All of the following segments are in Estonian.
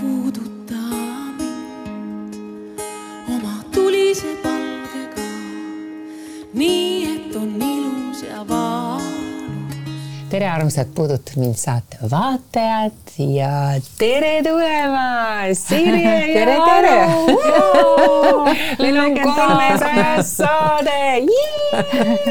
puuduta mind oma tulise palgega, nii et on ilus ja valus. tere, armsad Puudutab mind saate vaatajad ja tere tulemast, Sirje ja tere, tere. meil on kolmesajas saade.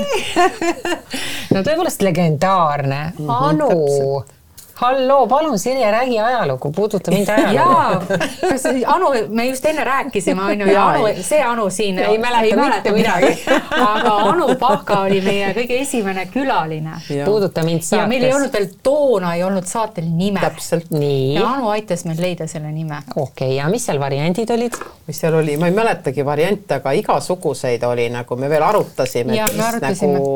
no tõepoolest legendaarne. Mm, -hmm, Anu halloo, palun Sirje, räägi ajalugu, puuduta mind ajalugu. jaa, kas Anu, me just enne rääkisime, on ju, ja Anu, see Anu siin ei mäleta mitte midagi aga Anu Pahka oli meie kõige esimene külaline. puuduta mind saates. ja meil ei olnud veel toona ei olnud saatel nime. täpselt nii. ja Anu aitas meil leida selle nime. okei okay,, ja mis seal variandid olid? mis seal oli, ma ei mäletagi variante, aga igasuguseid oli nagu me veel arutasime, et mis arutasime. nagu,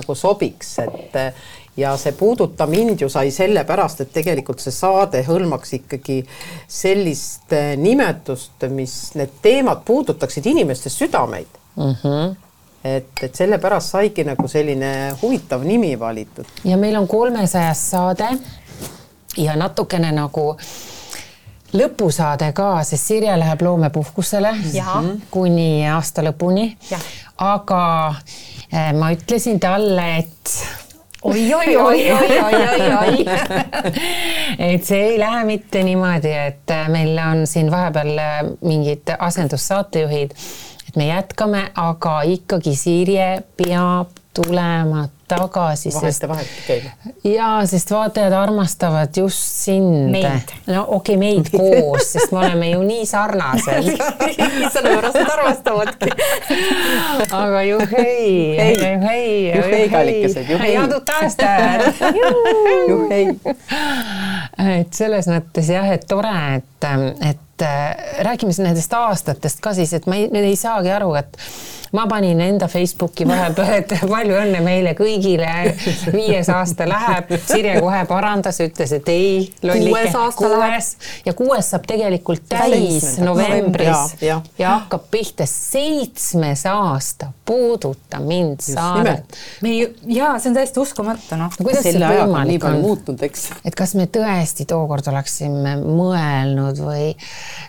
nagu sobiks, et ja see Puuduta mind ju sai sellepärast, et tegelikult see saade hõlmaks ikkagi sellist eh, nimetust, mis need teemad puudutaksid inimeste südameid mm. -hmm. et, et sellepärast saigi nagu selline huvitav nimi valitud. ja meil on kolmesajas saade ja natukene nagu lõpusaade ka, sest Sirje läheb loomepuhkusele kuni aasta lõpuni. aga eh, ma ütlesin talle, et oi, oi, oi, oi, oi, oi, oi. et see ei lähe mitte niimoodi, et meil on siin vahepeal mingid asendussaatejuhid, et me jätkame, aga ikkagi Sirje peab tulema tagasi. vahetevahelt käime. ja, sest vaatajad armastavad just sind. no okei okay,, meid koos, sest me oleme ju nii sarnased sellepärast nad armastavadki aga juhei, juhei, juhei, kallikesed, juhei. head aastat juhei. et selles mõttes jah, et tore, et, et äh, räägime nendest aastatest ka siis, et ma ei, ei saagi aru, et ma panin enda Facebooki vahepeal, et palju õnne meile kõigile. Viies aasta läheb, Sirje kohe parandas, ütles, et ei, lollike, kuues ja kuues saab tegelikult täis novembris ja, ja. ja hakkab pihta seitsmes aasta, puuduta mind saadet. me ju, ja see on täiesti uskumatu, noh. kuidas see võimalik on? muutunud, eks. et kas me tõesti tookord oleksime mõelnud või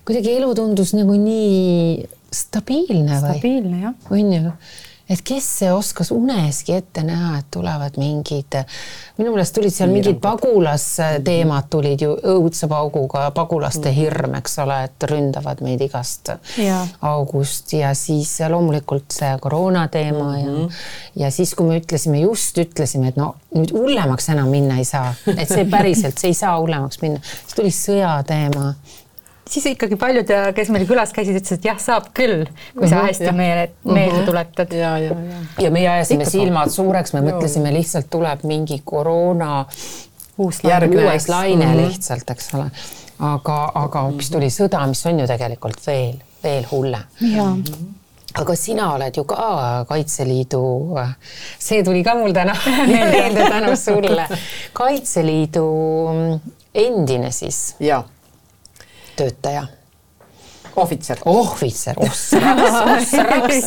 kuidagi elu tundus nagu nii stabiilne või? stabiilne jah. on ju, et kes see oskas uneski ette näha, et tulevad mingid, minu meelest tulid seal mingid pagulasteemad tulid ju õudse pauguga, pagulaste mhm. hirm, eks ole, et ründavad meid igast ja. august ja siis loomulikult see koroona teema mm -hmm. ja, mhm. ja siis, kui me ütlesime, just ütlesime, et no nüüd hullemaks enam minna ei saa, et see päriselt, see ei saa hullemaks minna, siis tuli sõjateema siis ikkagi paljud, kes meil külas käisid, ütlesid, et jah, saab küll, kui sa mhm, hästi meelde, meelde tuletad. ja, ja, ja. ja meie ajasime Ikka silmad suureks, me mõtlesime lihtsalt tuleb mingi koroona uus laine, uus laine -hmm. lihtsalt, eks ole. aga, aga hoopis tuli sõda, mis on ju tegelikult veel, veel hullem. Aga sina oled ju ka Kaitseliidu, see tuli ka mul täna meelde tänu sulle, Kaitseliidu endine siis. jah töötaja ohvitser. ohvitser, ossraks, ossraks.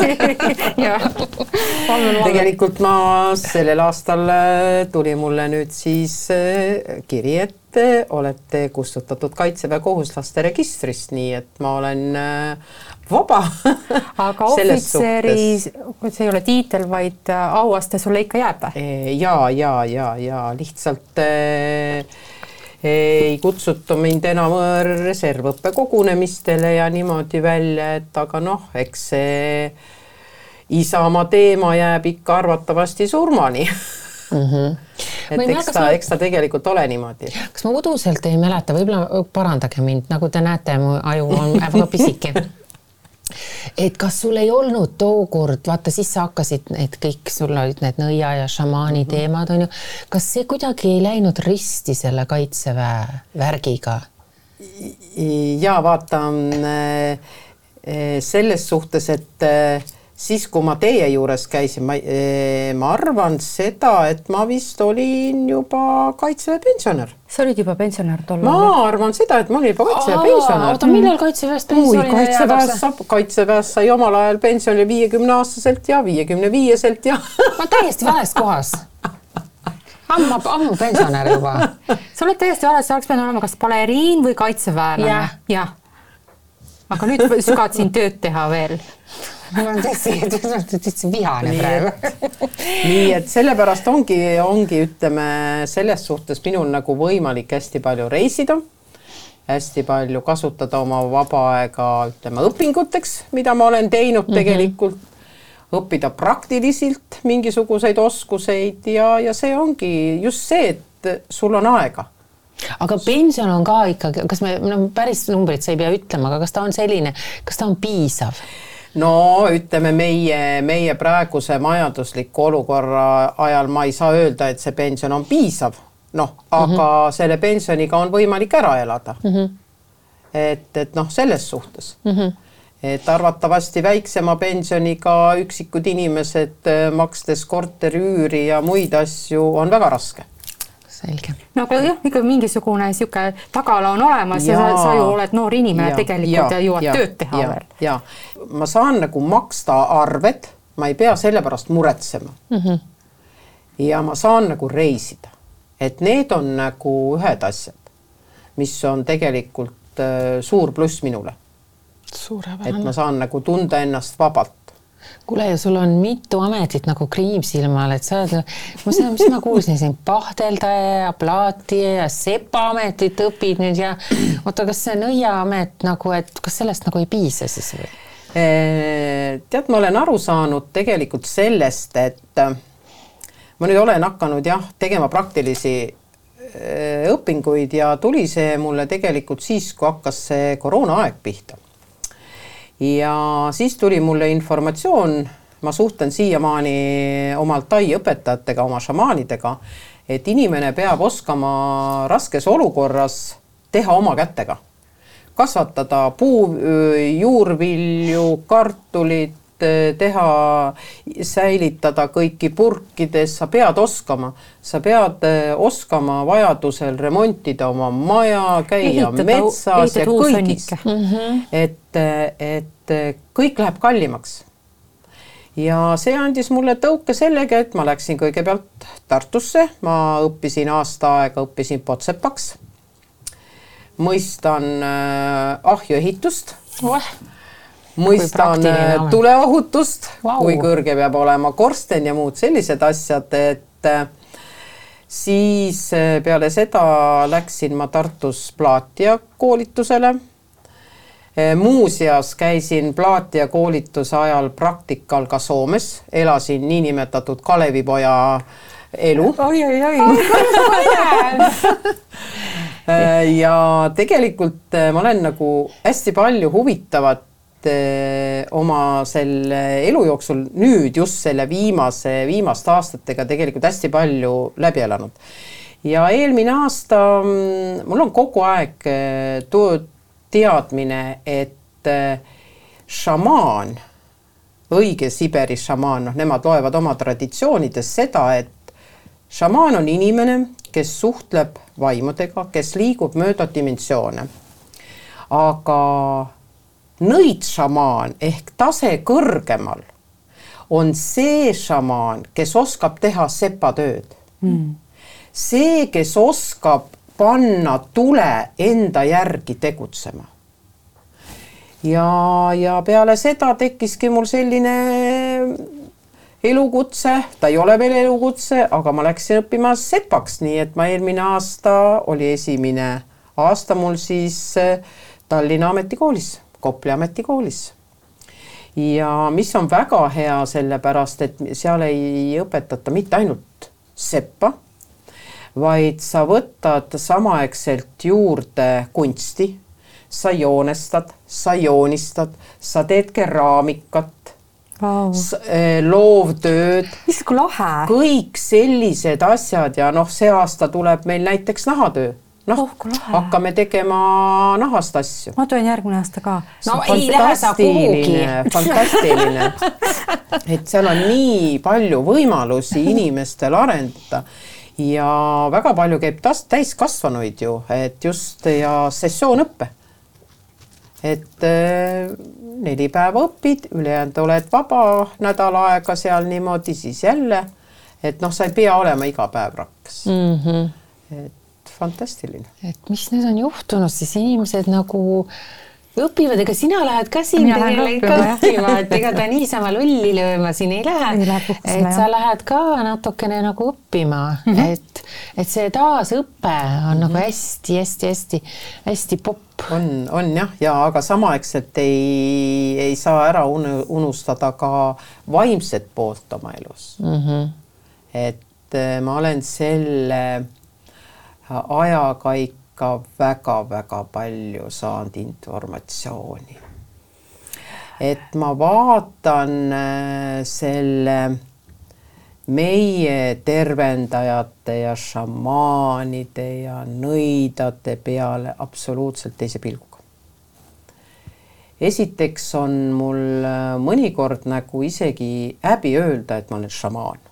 tegelikult ma sellel aastal äh, tuli mulle nüüd siis äh, kiri, et äh, olete kustutatud Kaitseväe kohuslaste registrist, nii et ma olen vaba. aga ohvitseri, see ei ole tiitel, vaid auaste sulle ikka jääb või? ja, ja, ja, ja lihtsalt äh, ei kutsuta mind enam reservõppe kogunemistele ja niimoodi välja, et aga noh, eks see Isamaa teema jääb ikka arvatavasti surmani mm. -hmm. et eks ta, eks ta tegelikult ole niimoodi. kas ma uduselt ei mäleta, võib-olla parandage mind, nagu te näete, mu aju on väga pisike et kas sul ei olnud tookord, vaata siis sa hakkasid need kõik, sul olid need nõia ja šamaani mm -hmm. teemad on ju, kas see kuidagi ei läinud risti selle kaitseväe värgiga? ja vaata äh, äh, selles suhtes, et äh, siis, kui ma teie juures käisin, ma, eh, ma arvan seda, et ma vist olin juba kaitseväe pensionär. sa olid juba pensionär tol ajal? ma arvan seda, et ma olin juba kaitseväe pensionär. oota, millal kaitseväest pensionile kaitseväes saab, kaitseväes sai omal ajal pensionile viiekümne aastaselt ja viiekümne viieselt ja ma täiesti vales kohas ammu, ammu pensionär juba. sa oled täiesti vale, sa oleks pidanud olema kas baleriin või kaitseväelane ja.. jah. aga nüüd sügad siin tööd teha veel mul on tõesti, täitsa vihane praegu. nii et sellepärast ongi, ongi, ütleme selles suhtes minul nagu võimalik hästi palju reisida, hästi palju kasutada oma vaba aega, ütleme õpinguteks, mida ma olen teinud mm -hmm. tegelikult, õppida praktiliselt mingisuguseid oskuseid ja, ja see ongi just see, et sul on aega aga pension on ka ikkagi, kas me, no päris numbrit sa ei pea ütlema, aga kas ta on selline, kas ta on piisav? No ütleme, meie, meie praeguse majandusliku olukorra ajal ma ei saa öelda, et see pension on piisav, noh, aga mm -hmm. selle pensioniga on võimalik ära elada mm. -hmm. et, et noh, selles suhtes mm. -hmm et arvatavasti väiksema pensioniga üksikud inimesed makstes korteriüüri ja muid asju on väga raske selge. no aga jah, ikka mingisugune niisugune tagala on olemas ja, ja sa, sa ju oled noor inimene ja, tegelikult ja, ja jõuad ja, tööd teha ja, veel. ja ma saan nagu maksta arved, ma ei pea selle pärast muretsema mm. -hmm. ja ma saan nagu reisida, et need on nagu ühed asjad, mis on tegelikult äh, suur pluss minule. et ma saan nagu tunda ennast vabalt kuule, ja sul on mitu ametit nagu kriim silma all, et sa oled, ma seda, mis ma kuulsin siin, pahteldaja ja plaatija ja sepaametit õpid nüüd ja oota, kas see nõiaamet nagu, et kas sellest nagu ei piisa siis või? tead, ma olen aru saanud tegelikult sellest, et äh, ma nüüd olen hakanud jah, tegema praktilisi äh, õpinguid ja tuli see mulle tegelikult siis, kui hakkas see koroonaaeg pihta ja siis tuli mulle informatsioon, ma suhtlen siiamaani oma Altai õpetajatega, oma šamaanidega, et inimene peab oskama raskes olukorras teha oma kätega, kasvatada puu, juurvilju, kartulit, teha, säilitada kõiki purkides, sa pead oskama, sa pead oskama vajadusel remontida oma maja, käia Ehitada, metsas ja kõigis mm. -hmm. et, et kõik läheb kallimaks. ja see andis mulle tõuke sellega, et ma läksin kõigepealt Tartusse, ma õppisin aasta aega, õppisin potsepaks. mõistan äh, ahjuehitust oh mõistan äh, tuleohutust wow., kui kõrge peab olema korsten ja muud sellised asjad, et äh, siis äh, peale seda läksin ma Tartus plaatija koolitusele. muuseas käisin plaatija koolituse ajal praktikal ka Soomes, elasin niinimetatud Kalevipoja elu. oi, oi, oi. ja tegelikult ma olen nagu hästi palju huvitavat oma selle elu jooksul nüüd just selle viimase, viimaste aastatega tegelikult hästi palju läbi elanud. ja eelmine aasta mm, mul on kogu aeg eh, teadmine, et eh, šamaan, õige Siberi šamaan, noh, nemad loevad oma traditsioonides seda, et šamaan on inimene, kes suhtleb vaimudega, kes liigub mööda dimensioone. aga nõidšamaan ehk tase kõrgemal on see šamaan, kes oskab teha sepatööd mm.. see, kes oskab panna tule enda järgi tegutsema. ja, ja peale seda tekkiski mul selline elukutse, ta ei ole veel elukutse, aga ma läksin õppima sepaks, nii et ma eelmine aasta oli esimene aasta mul siis Tallinna Ametikoolis Kopli ametikoolis. ja mis on väga hea, sellepärast et seal ei õpetata mitte ainult seppa, vaid sa võtad samaaegselt juurde kunsti, sa joonestad, sa joonistad, sa teed keraamikat wow., eh, loovtööd. issand, kui lahe! kõik sellised asjad ja noh, see aasta tuleb meil näiteks nahatöö noh oh,, hakkame tegema nahast asju. ma tulen järgmine aasta ka. no ei lähe sa kuhugi. fantastiline, et seal on nii palju võimalusi inimestel arendada ja väga palju käib tas-, täiskasvanuid ju, et just ja sessioonõppe. et äh, neli päeva õpid, ülejäänud oled vaba nädal aega seal niimoodi, siis jälle et noh, sa ei pea olema iga päev rakks mm. -hmm. et fantastiline. et mis nüüd on juhtunud siis inimesed nagu õpivad, ega sina lähed ka siin tegelikult õppima, jah. õppima, et ega ta niisama lolli lööma siin ei lähe. Et sa lähed ka natukene nagu õppima mm, -hmm. et, et see taasõpe on nagu hästi-hästi-hästi-hästi popp. on, on jah, ja aga samaaegselt ei, ei saa ära unu- unustada ka vaimset poolt oma elus mm. -hmm. et eh, ma olen selle ajaga ikka väga-väga palju saanud informatsiooni. et ma vaatan eh, selle meie tervendajate ja šamaanide ja nõidade peale absoluutselt teise pilguga. esiteks on mul äh, mõnikord nagu isegi häbi öelda, et ma olen šamaan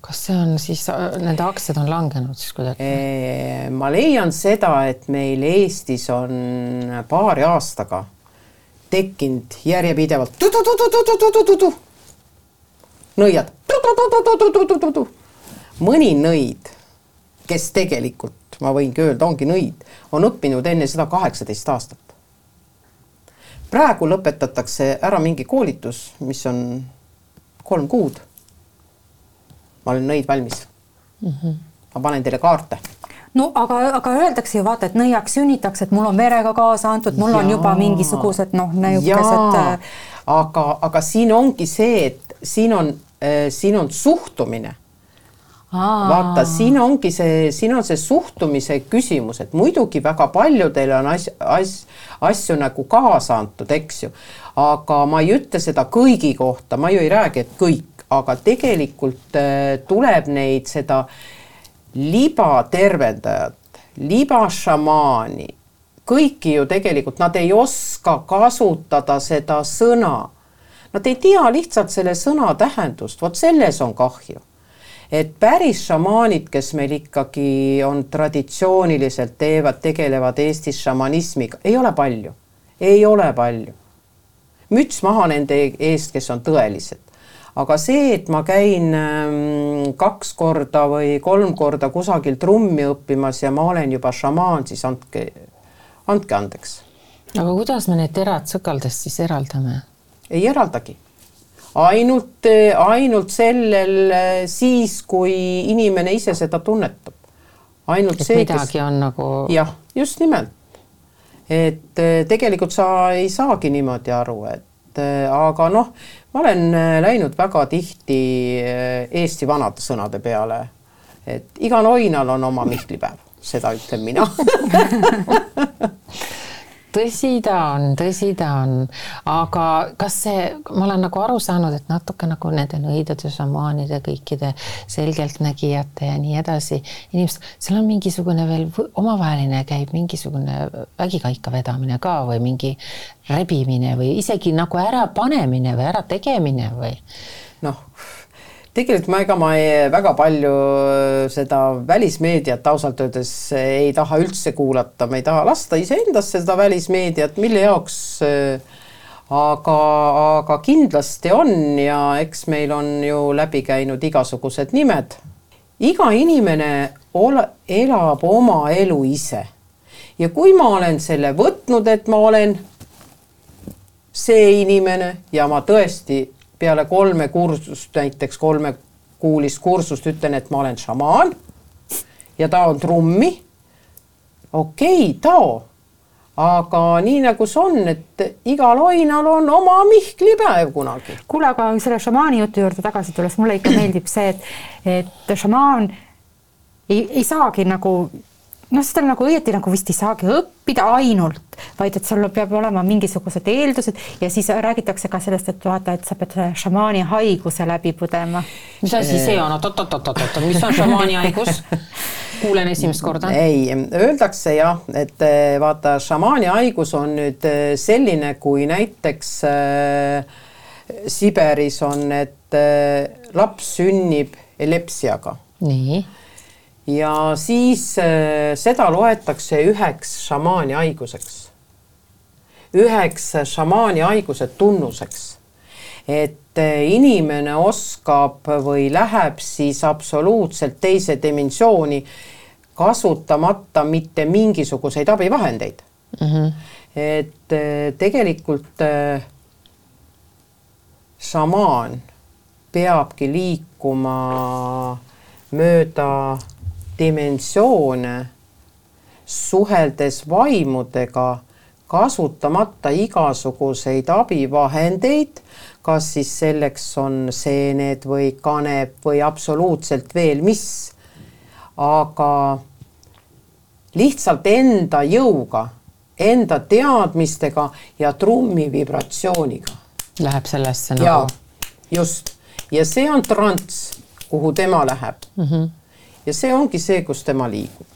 kas see on siis, nende aktsiad on langenud siis kuidagi? ma leian seda, et meil Eestis on paari aastaga tekkinud järjepidevalt nõiad. mõni nõid, kes tegelikult, ma võingi öelda, ongi nõid, on õppinud enne seda kaheksateist aastat. praegu lõpetatakse ära mingi koolitus, mis on kolm kuud ma olen nõid valmis mm. -hmm. ma panen teile kaarte no aga, aga öeldakse ju vaata, et nõiaks sünnitakse, et mul on verega kaasa antud, mul on Jaa. juba mingisugused noh, niisugused äh,, aga, aga siin ongi see, et siin on äh,, siin on suhtumine vaata, siin ongi see, siin on see suhtumise küsimus, et muidugi väga paljudele on as-, as-, asju nagu kaasa antud, eks ju. aga ma ei ütle seda kõigi kohta, ma ju ei räägi, et kõik, aga tegelikult äh, tuleb neid seda libatervendajat, libašamaani, kõiki ju tegelikult, nad ei oska kasutada seda sõna. Nad ei tea lihtsalt selle sõna tähendust, vot selles on kahju et päris šamaanid, kes meil ikkagi on traditsiooniliselt teevad, tegelevad Eestis šamanismiga, ei ole palju, ei ole palju. müts maha nende eest, kes on tõelised. Aga see, et ma käin ähm, kaks korda või kolm korda kusagil trummi õppimas ja ma olen juba šamaan, siis andke, andke andeks. aga kuidas me need terad sõkaldest siis eraldame? ei eraldagi ainult, ainult sellel siis, kui inimene ise seda tunnetab. ainult et see, midagi kes... on nagu jah, just nimelt. et eh, tegelikult sa ei saagi niimoodi aru, et eh, aga noh, ma olen eh, läinud väga tihti Eesti vanade sõnade peale, et igal oinal on oma mihklipäev, seda ütlen mina tõsi ta on, tõsi ta on, aga kas see, ma olen nagu aru saanud, et natuke nagu nende nõidade, šamaanide, kõikide selgeltnägijate ja nii edasi, inimesed, seal on mingisugune veel omavaheline käib mingisugune vägikaika vedamine ka või mingi rebimine või isegi nagu ärapanemine või ärategemine või? noh, tegelikult ma, ega ma ei, väga palju seda välismeediat ausalt öeldes ei taha üldse kuulata, ma ei taha lasta iseendasse seda välismeediat, mille jaoks äh, aga, aga kindlasti on ja eks meil on ju läbi käinud igasugused nimed. iga inimene ole, elab oma elu ise ja kui ma olen selle võtnud, et ma olen see inimene ja ma tõesti peale kolme kursust, näiteks kolmekuulist kursust ütlen, et ma olen šamaan ja taon trummi. okei okay,, tao. aga nii nagu see on, et igal oinal on oma mihklipäev kunagi. kuule, aga selle šamaani jutu juurde tagasi tulles, mulle ikka meeldib see, et, et šamaan ei, ei saagi nagu noh, seda nagu õieti nagu vist ei saagi õppida ainult, vaid et sul peab olema mingisugused eeldused ja siis räägitakse ka sellest, et vaata, et sa pead šamaani haiguse läbi põdema. mis asi see on, oot-oot-oot-oot, mis on šamaani haigus? kuulen esimest korda. ei, öeldakse jah, et eh, vaata, šamaani haigus on nüüd eh, selline, kui näiteks äh, Siberis on, et äh, laps sünnib elepsiaga nii ja siis äh, seda loetakse üheks šamaani haiguseks. üheks šamaani haiguse tunnuseks. et inimene oskab või läheb siis absoluutselt teise dimensiooni, kasutamata mitte mingisuguseid abivahendeid mm. -hmm. et äh, tegelikult äh, šamaan peabki liikuma mööda dimensioone, suheldes vaimudega, kasutamata igasuguseid abivahendeid, kas siis selleks on seened või kanep või absoluutselt veel mis, aga lihtsalt enda jõuga, enda teadmistega ja trummi vibratsiooniga. Läheb sellesse nagu? just, ja see on transs, kuhu tema läheb mm. -hmm. Ja see ongi see, kus tema liigub.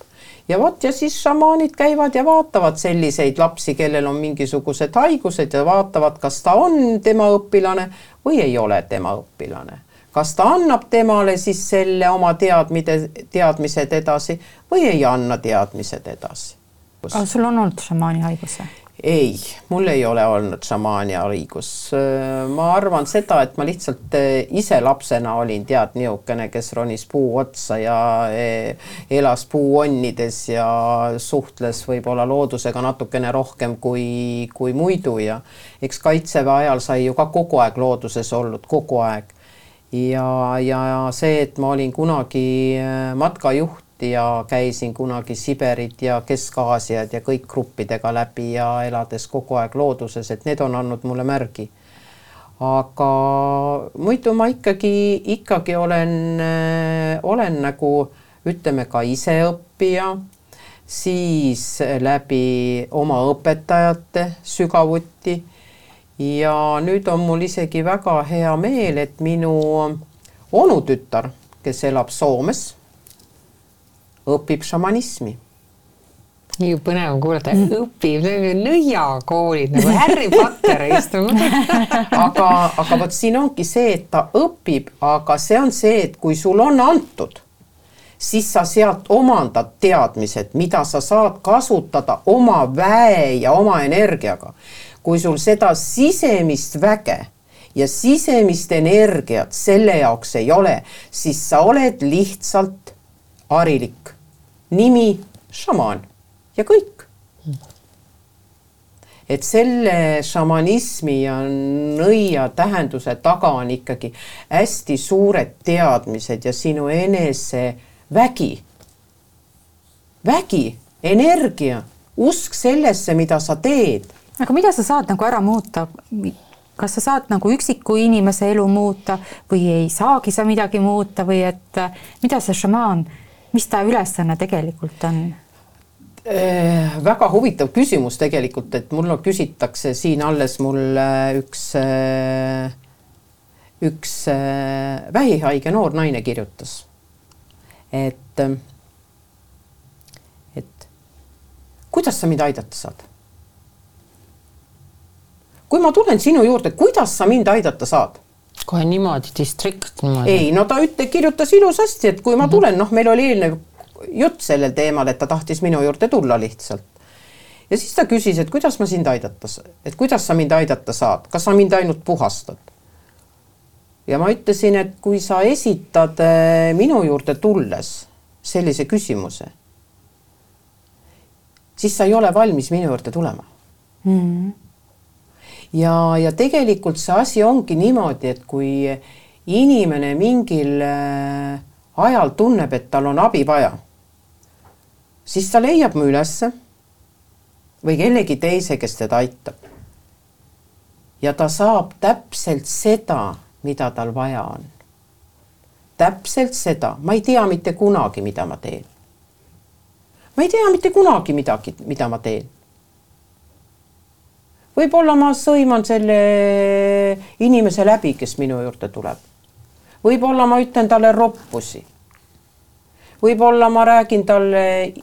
ja vot ja siis šamaanid käivad ja vaatavad selliseid lapsi, kellel on mingisugused haigused ja vaatavad, kas ta on tema õpilane või ei ole tema õpilane kas ta annab temale siis selle oma teadmide, teadmised edasi või ei anna teadmised edasi. sul on olnud šamaani haigus või? Ei, mul ei ole olnud šamaani haigus. ma arvan seda, et ma lihtsalt eh, ise lapsena olin tead niisugune, kes ronis puu otsa ja eh, elas puuonnides ja suhtles võib-olla loodusega natukene rohkem kui, kui muidu ja eks kaitseväe ajal sai ju ka kogu aeg looduses olnud, kogu aeg ja, ja see, et ma olin kunagi matkajuht ja käisin kunagi Siberit ja Kesk-Aasiat ja kõik gruppidega läbi ja elades kogu aeg looduses, et need on andnud mulle märgi. aga muidu ma ikkagi, ikkagi olen, äh, olen nagu ütleme ka iseõppija, siis läbi oma õpetajate sügavuti ja nüüd on mul isegi väga hea meel, et minu onutütar, kes elab Soomes õpib šamanismi. Nii põnev on kuulata, õpib nõiakoolid nagu Harry Potter istub aga, aga vot siin ongi see, et ta õpib, aga see on see, et kui sul on antud, siis sa sealt omandad teadmised, mida sa saad kasutada oma väe ja oma energiaga. kui sul seda sisemist väge ja sisemist energiat selle jaoks ei ole, siis sa oled lihtsalt harilik nimi šamaan ja kõik. et selle šamanismi ja nõia tähenduse taga on ikkagi hästi suured teadmised ja sinu enese vägi, vägi, energia, usk sellesse, mida sa teed. aga mida sa saad nagu ära muuta? kas sa saad nagu üksiku inimese elu muuta või ei saagi sa midagi muuta või et mida see šamaan mis ta ülesanne tegelikult on? Äh, väga huvitav küsimus tegelikult, et mul küsitakse siin alles mul äh, üks, äh, üks vähihaige noor naine kirjutas, et, et kuidas sa mind aidata saad? kui ma tulen sinu juurde, kuidas sa mind aidata saad? Kohe niimoodi, distrikt niimoodi? ei, no ta ütle, kirjutas ilusasti, et kui ma mhm. tulen, noh, meil oli eelnev jutt sellel teemal, et ta tahtis minu juurde tulla lihtsalt. ja siis ta küsis, et kuidas ma sind aidata, et kuidas sa mind aidata saad, kas sa mind ainult puhastad? ja ma ütlesin, et kui sa esitad eh, minu juurde tulles sellise küsimuse, siis sa ei ole valmis minu juurde tulema mm. -hmm ja, ja tegelikult see asi ongi niimoodi, et kui inimene mingil äh, ajal tunneb, et tal on abi vaja, siis ta leiab mu ülesse või kellegi teise, kes teda aitab. ja ta saab täpselt seda, mida tal vaja on. täpselt seda, ma ei tea mitte kunagi, mida ma teen. ma ei tea mitte kunagi midagi, mida ma teen võib-olla ma sõiman selle inimese läbi, kes minu juurde tuleb. võib-olla ma ütlen talle roppusi. võib-olla ma räägin talle äh,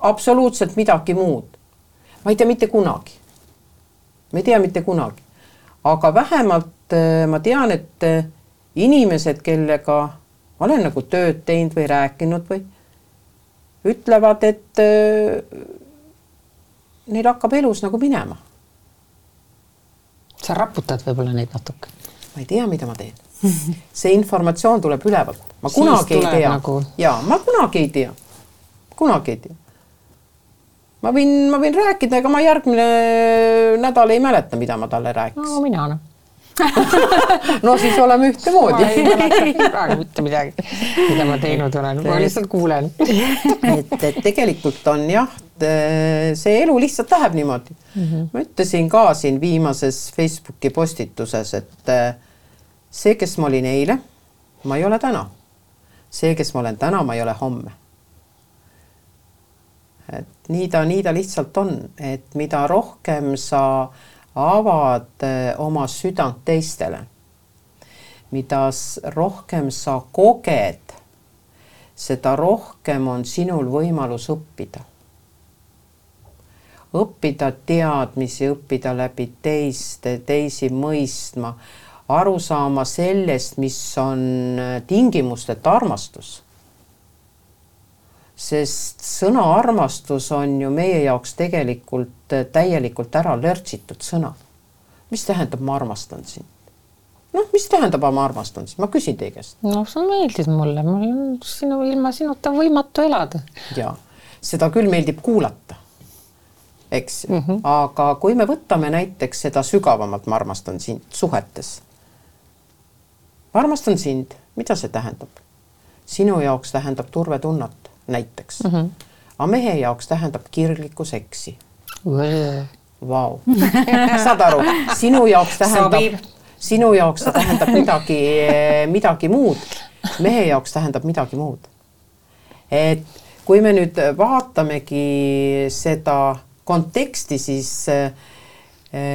absoluutselt midagi muud. ma ei tea mitte kunagi. ma ei tea mitte kunagi, aga vähemalt äh, ma tean, et äh, inimesed, kellega ma olen nagu tööd teinud või rääkinud või ütlevad, et neil hakkab elus nagu minema. sa raputad võib-olla neid natuke. ma ei tea, mida ma teen. see informatsioon tuleb ülevalt, ma kunagi ei tea nagu... ja ma kunagi ei tea, kunagi ei tea. ma võin, ma võin rääkida, ega ma järgmine nädal ei mäleta, mida ma talle rääkisin. no mina noh no siis oleme ühtemoodi. ma ei mäleta praegu mitte midagi, mida ma teinud olen, ma lihtsalt kuulen et, et tegelikult on jah, see elu lihtsalt läheb niimoodi mm. -hmm. ma ütlesin ka siin viimases Facebooki postituses, et eh, see, kes ma olin eile, ma ei ole täna. see, kes ma olen täna, ma ei ole homme. et nii ta, nii ta lihtsalt on, et mida rohkem sa äh, avad eh, oma südant teistele, mida rohkem sa koged, seda rohkem on sinul võimalus õppida. õppida teadmisi, õppida läbi teiste, teisi mõistma, aru saama sellest, mis on eh, tingimusteta armastus sest sõna armastus on ju meie jaoks tegelikult äh, täielikult ära lörtsitud sõna. mis tähendab, ma armastan sind? noh, mis tähendab, ma armastan sind, ma küsin teie käest. noh, sa meeldid mulle, mul on sinu, ilma sinuta võimatu elada. ja seda küll meeldib kuulata, eks mm, -hmm. aga kui me võtame näiteks seda sügavamalt, ma armastan sind suhetes. ma armastan sind, mida see tähendab? sinu jaoks tähendab turvetunnet näiteks mm. -hmm. aga mehe jaoks tähendab kirglikku seksi. Vau, saad aru, sinu jaoks tähendab, sinu jaoks see tähendab midagi, midagi muud. mehe jaoks tähendab midagi muud. et kui me nüüd vaatamegi seda konteksti, siis eh,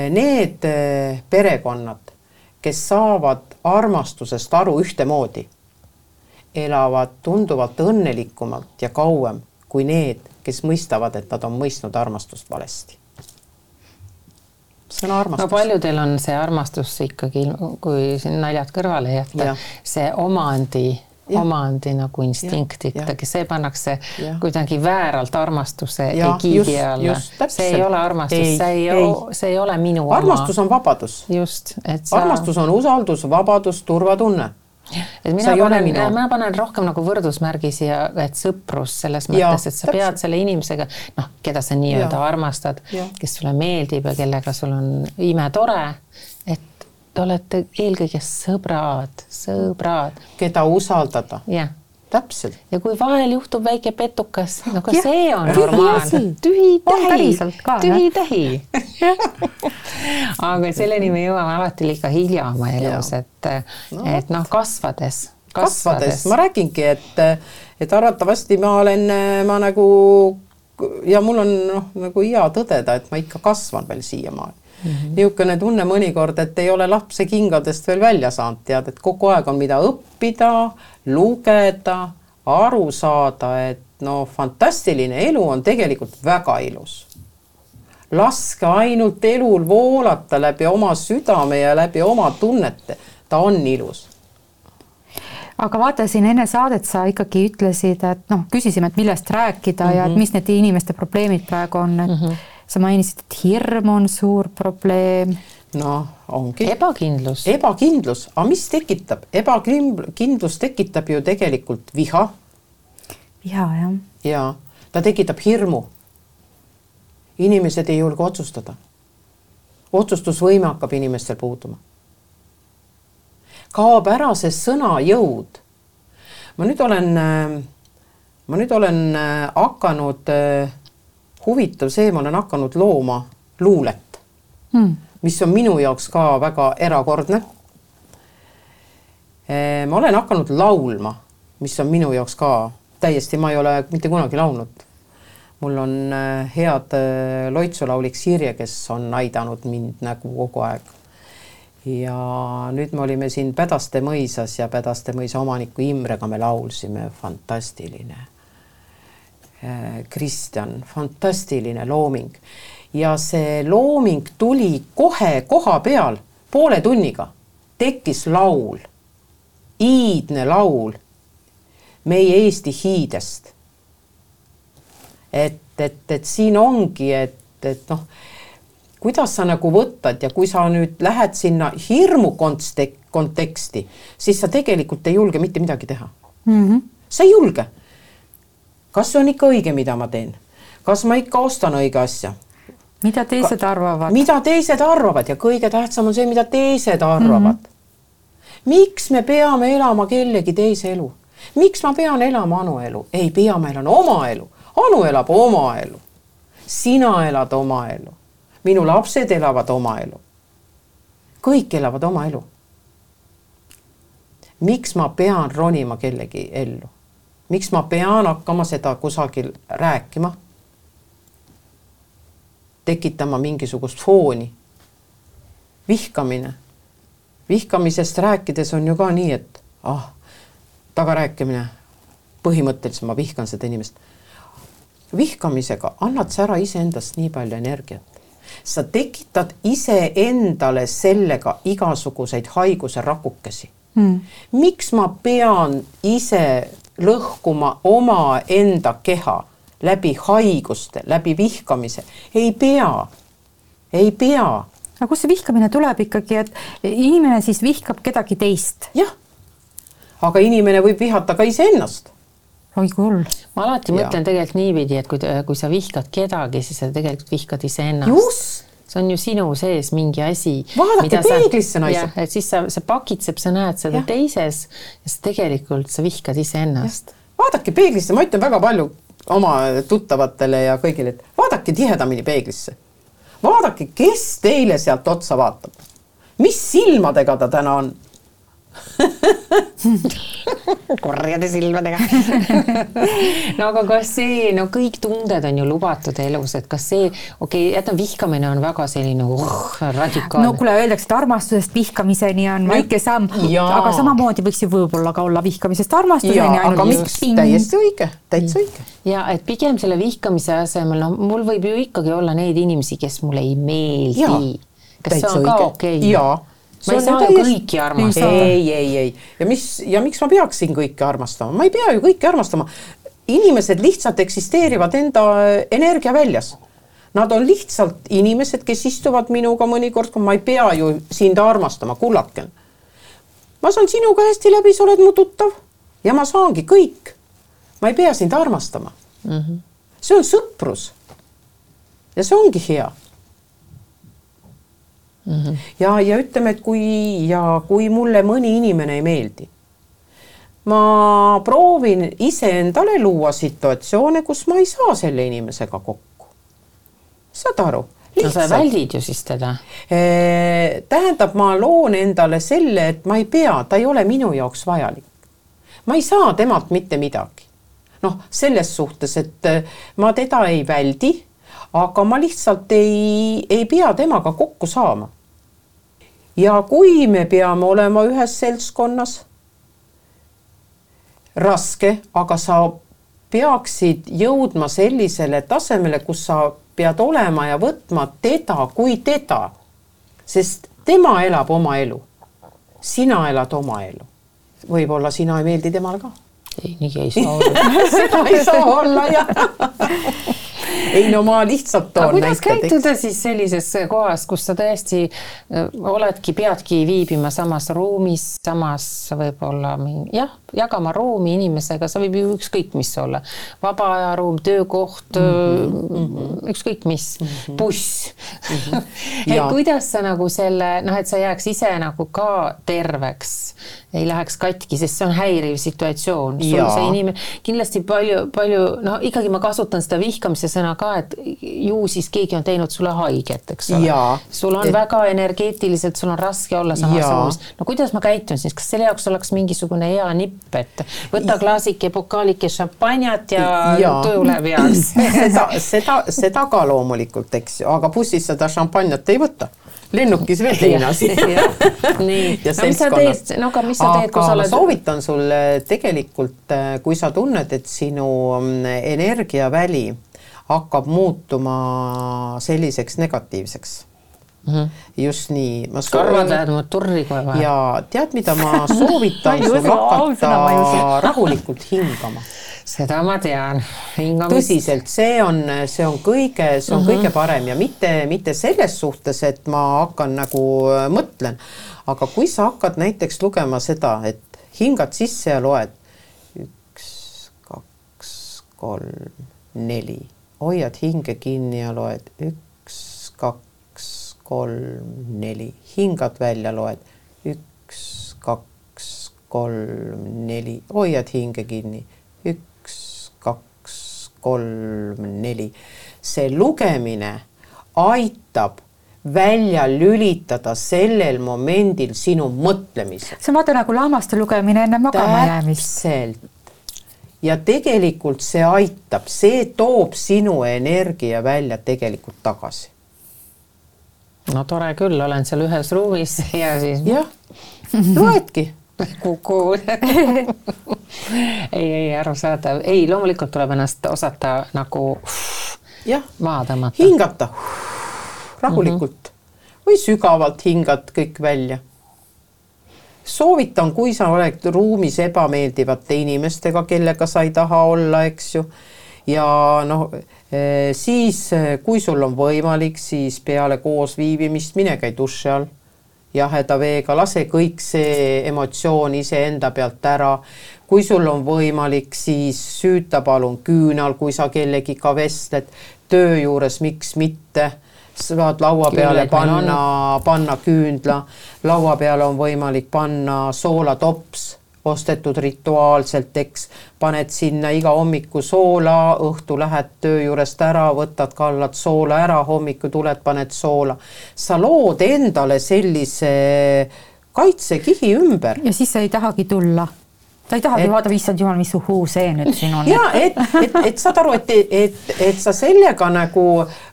need eh, perekonnad, kes saavad armastusest aru ühtemoodi elavad tunduvalt õnnelikumalt ja kauem kui need, kes mõistavad, et nad on mõistnud armastust valesti. sõna armastus. no paljudel on see armastus ikkagi, kui siin naljad kõrvale jätta, see omandi Ja. omandi nagu instinkt ikkagi, see pannakse ja. kuidagi vääralt armastuse ja, egiidi alla. see ei ole armastus, see ei, ei., see ei ole minu armastus oma. on vabadus. just, et sa. armastus on usaldus, vabadus, turvatunne et mina panen, mina panen rohkem nagu võrdusmärgi siia, et sõprus selles mõttes, et sa täpselt. pead selle inimesega, noh, keda sa nii-öelda armastad, kes sulle meeldib ja kellega sul on imetore, et te olete eelkõige sõbrad, sõbrad. keda usaldada. jah täpselt. ja kui vahel juhtub väike petukas, no ka ja, see on normaalne. tühi-tähi, tühi-tähi aga selleni me jõuame alati liiga hilja oma elus, et no., et noh, kasvades, kasvades. kasvades, ma räägingi, et, et arvatavasti ma olen, ma nagu ja mul on noh, nagu hea tõdeda, et ma ikka kasvan veel siiamaani. Niisugune tunne mõnikord, et ei ole lapse kingadest veel välja saanud, tead, et kogu aeg on, mida õppida, lugeda, aru saada, et no fantastiline elu on tegelikult väga ilus. laske ainult elul voolata läbi oma südame ja läbi oma tunnete, ta on ilus aga vaata siin enne saadet sa ikkagi ütlesid, et noh, küsisime, et millest rääkida mm -hmm. ja et mhm. mis need inimeste probleemid praegu on, et mm -hmm sa mainisid, et hirm on suur probleem. noh, ongi. ebakindlus. ebakindlus, aga mis tekitab, ebakindlus tekitab ju tegelikult viha. viha, jah. ja ta tekitab hirmu. inimesed ei julge otsustada. otsustusvõime hakkab inimestel puuduma. kaob ära see sõnajõud. ma nüüd olen, ma nüüd olen hakanud äh, huvitav see, ma olen hakanud looma luulet hmm., mis on minu jaoks ka väga erakordne. Ma olen hakanud laulma, mis on minu jaoks ka täiesti, ma ei ole mitte kunagi laulnud. mul on head loitsulaulik Sirje, kes on aidanud mind nagu kogu aeg. ja nüüd me olime siin Pädaste mõisas ja Pädaste mõisa omaniku Imrega me laulsime, fantastiline Kristjan, fantastiline looming. ja see looming tuli kohe koha peal, poole tunniga tekkis laul, iidne laul meie Eesti hiidest. et, et, et siin ongi, et, et noh, kuidas sa nagu võtad ja kui sa nüüd lähed sinna hirmu kontek-, konteksti, siis sa tegelikult ei julge mitte midagi teha mm. -hmm. sa ei julge. Kas see on ikka õige, mida ma teen? kas ma ikka ostan õige asja? mida teised Ka, arvavad? mida teised arvavad ja kõige tähtsam on see, mida teised arvavad mm. -hmm. miks me peame elama kellegi teise elu? miks ma pean elama Anu elu? ei pea, ma elan oma elu. Anu elab oma elu. sina elad oma elu. minu lapsed elavad oma elu. kõik elavad oma elu. miks ma pean ronima kellegi ellu? Miks ma pean hakkama seda kusagil rääkima? tekitama mingisugust fooni. vihkamine. vihkamisest rääkides on ju ka nii, et ah tagarääkimine, põhimõtteliselt ma vihkan seda inimest. vihkamisega annad sa ära iseendast nii palju energiat. sa tekitad iseendale sellega igasuguseid haiguse rakukesi hmm.. miks ma pean ise lõhkuma omaenda keha läbi haiguste, läbi vihkamise? ei pea, ei pea. aga kust see vihkamine tuleb ikkagi, et inimene siis vihkab kedagi teist? jah aga inimene võib vihata ka iseennast oi kui hull. ma alati ja. mõtlen tegelikult niipidi, et kui, kui sa vihkad kedagi, siis sa tegelikult vihkad iseennast. just see on ju sinu sees mingi asi. vaadake peeglisse, naised. et siis sa, see pakitseb, sa näed seda ja. teises ja sa tegelikult sa vihkad iseennast. vaadake peeglisse, ma ütlen väga palju oma tuttavatele ja kõigile, et vaadake tihedamini peeglisse. vaadake, kes teile sealt otsa vaatab. mis silmadega ta täna on korjade silmadega no aga kas see, no kõik tunded on ju lubatud elus, et kas see, okei okay,, jätame vihkamine on väga selline uh, radikaalne. no kuule, öeldakse, et armastusest vihkamiseni on väike samm, aga samamoodi võiks ju võib-olla ka olla vihkamisest armastuseni. aga miks, täiesti õige, täitsa õige. ja et pigem selle vihkamise asemel, no mul võib ju ikkagi olla neid inimesi, kes mulle ei meeldi. kas see on ka okei okay?? jaa ma ei saa ju kõiki armastada. ei, ei, ei ja mis ja miks ma peaksin kõiki armastama, ma ei pea ju kõiki armastama. inimesed lihtsalt eksisteerivad enda energia väljas. Nad on lihtsalt inimesed, kes istuvad minuga mõnikord, kui ma ei pea ju sind armastama, kullaken. ma saan sinuga hästi läbi, sa oled mu tuttav ja ma saangi kõik. ma ei pea sind armastama mm. -hmm. see on sõprus. ja see ongi hea mm. -hmm. ja, ja ütleme, et kui ja kui mulle mõni inimene ei meeldi, ma proovin iseendale luua situatsioone, kus ma ei saa selle inimesega kokku. saad aru? no sa väldid ju siis teda. tähendab, ma loon endale selle, et ma ei pea, ta ei ole minu jaoks vajalik. ma ei saa temalt mitte midagi. noh, selles suhtes, et ma teda ei väldi, aga ma lihtsalt ei, ei pea temaga kokku saama ja kui me peame olema ühes seltskonnas, raske, aga sa peaksid jõudma sellisele tasemele, kus sa pead olema ja võtma teda kui teda, sest tema elab oma elu. sina elad oma elu. võib-olla sina ei meeldi temale ka. ei, nii ei saa olla seda ei saa olla jah ei no ma lihtsalt toon näite. kuidas käituda siis sellises kohas, kus sa tõesti äh, oledki, peadki viibima samas ruumis, samas võib-olla jah, jagama ruumi inimesega, see võib ju ükskõik mis olla, vaba ajaruum, töökoht mm, -hmm. ükskõik mis mm, -hmm. buss mm. -hmm. et kuidas sa nagu selle noh, et sa jääks ise nagu ka terveks, ei läheks katki, sest see on häiriv situatsioon. see inimene kindlasti palju, palju noh, ikkagi ma kasutan seda vihkamise sõna ka, et ju siis keegi on teinud sulle haiget, eks ole. sul on et... väga energeetiliselt, sul on raske olla samas ruumis. no kuidas ma käitun siis, kas selle jaoks oleks mingisugune hea nipp? et võta klaasike, pokaalike šampanjat ja, ja. tuju läheb heaks seda, seda, seda ka loomulikult, eks ju, aga bussis seda šampanjat ei võta lennukis veel teine asi. nii, no mis sa teed, no aga mis sa teed, kui sa oled? soovitan sulle tegelikult, äh, kui sa tunned, et sinu mm, energiaväli hakkab muutuma selliseks negatiivseks Mm -hmm. just nii. karvad lähevad mul turri kohe vahel. ja tead, mida ma soovitan sul hakata rahulikult hingama seda ma tean. tõsiselt, see on, see on kõige, see on mm -hmm. kõige parem ja mitte, mitte selles suhtes, et ma hakkan nagu äh, mõtlen, aga kui sa hakkad näiteks lugema seda, et hingad sisse ja loed üks, kaks, kolm, neli, hoiad hinge kinni ja loed üks, kaks, kolm, neli, hingad välja, loed üks, kaks, kolm, neli, hoiad hinge kinni kolm, neli. see lugemine aitab välja lülitada sellel momendil sinu mõtlemise. see on vaata nagu lammaste lugemine enne magama jäämist. täpselt. Ja tegelikult see aitab, see toob sinu energia välja tegelikult tagasi. no tore küll, olen seal ühes ruumis ja siis. jah, loedki kuku ei, ei arusaadav, ei, loomulikult tuleb ennast osata nagu jah, maha tõmmata. hingata rahulikult mm -hmm. või sügavalt hingad kõik välja. Soovitan, kui sa oled ruumis ebameeldivate inimestega, kellega sa ei taha olla, eks ju, ja noh, eh, siis kui sul on võimalik, siis peale koosviibimist mine käi duši all. Jaheda veega, lase kõik see emotsioon iseenda pealt ära. kui sul on võimalik, siis süüta palun küünal, kui sa kellegiga vestled. Töö juures, miks mitte saad laua peale Küünleid panna, panna küünla, laua peale on võimalik panna soolatops ostetud rituaalselt, eks, paned sinna iga hommiku soola, õhtu lähed töö juurest ära, võtad, kallad soola ära, hommikul tuled, paned soola. sa lood endale sellise kaitsekihi ümber. ja siis sa ei tahagi tulla ta ei tahagi et... vaadata, issand jumal, mis uhuu see nüüd siin on. ja et, et, et saad aru, et, et, et sa sellega nagu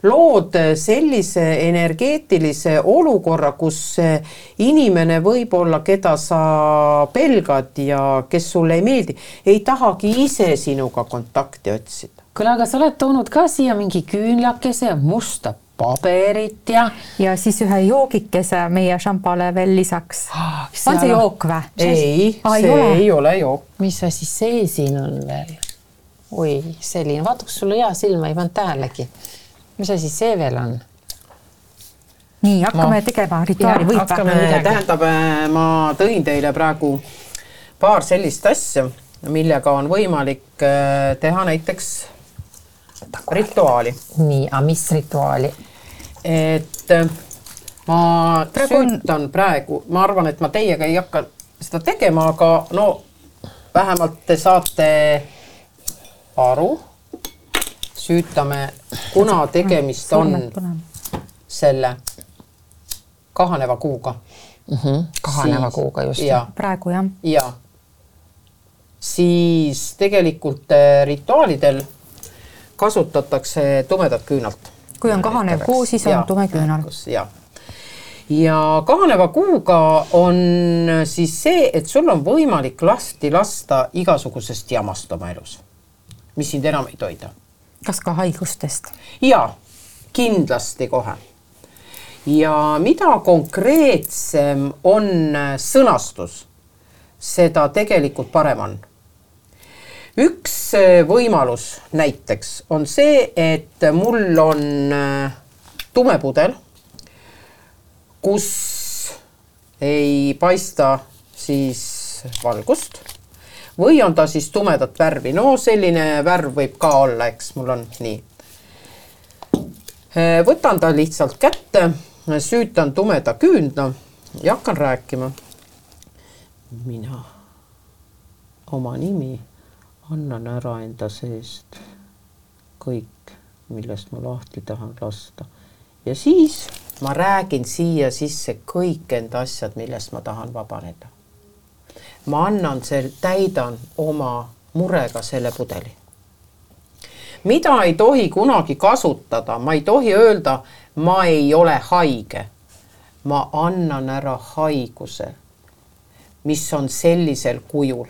lood sellise energeetilise olukorra, kus inimene võib-olla, keda sa pelgad ja kes sulle ei meeldi, ei tahagi ise sinuga kontakti otsida. kuule, aga sa oled toonud ka siia mingi küünlakese musta paberit ja. ja siis ühe joogikese meie šampale veel lisaks ah,. on see jook või? ei, see ole. ei ole jook. mis asi see siin on veel? oi, selline, vaata, kas sul hea silma ei pannud tähelegi. mis asi see veel on? nii, hakkame ma... tegema rituaali, või? tähendab, äh, ma tõin teile praegu paar sellist asja, millega on võimalik äh, teha näiteks rituaali. nii, aga mis rituaali? et äh, ma praegu süütan on... praegu, ma arvan, et ma teiega ei hakka seda tegema, aga no vähemalt te saate aru. süütame, kuna tegemist on selle kahaneva kuuga mm. -hmm. kahaneva siis, kuuga just. praegu jah. ja siis tegelikult äh, rituaalidel kasutatakse tumedat küünalt. kui on kahanev kuu, siis on ja, tume küünal. ja, ja kahaneva kuuga on siis see, et sul on võimalik lasti lasta igasugusest jamast oma elus, mis sind enam ei toida. kas ka haigustest? ja, kindlasti kohe. ja mida konkreetsem on sõnastus, seda tegelikult parem on üks äh, võimalus näiteks on see, et mul on äh, tume pudel, kus ei paista siis valgust või on ta siis tumedat värvi, no selline värv võib ka olla, eks mul on nii. Äh, võtan ta lihtsalt kätte, süütan tumeda küünla ja hakkan rääkima. mina, oma nimi annan ära enda seest kõik, millest ma lahti tahan lasta. ja siis ma räägin siia sisse kõik enda asjad, millest ma tahan vabaneda. ma annan sel-, täidan oma murega selle pudeli. mida ei tohi kunagi kasutada, ma ei tohi öelda, ma ei ole haige. ma annan ära haiguse, mis on sellisel kujul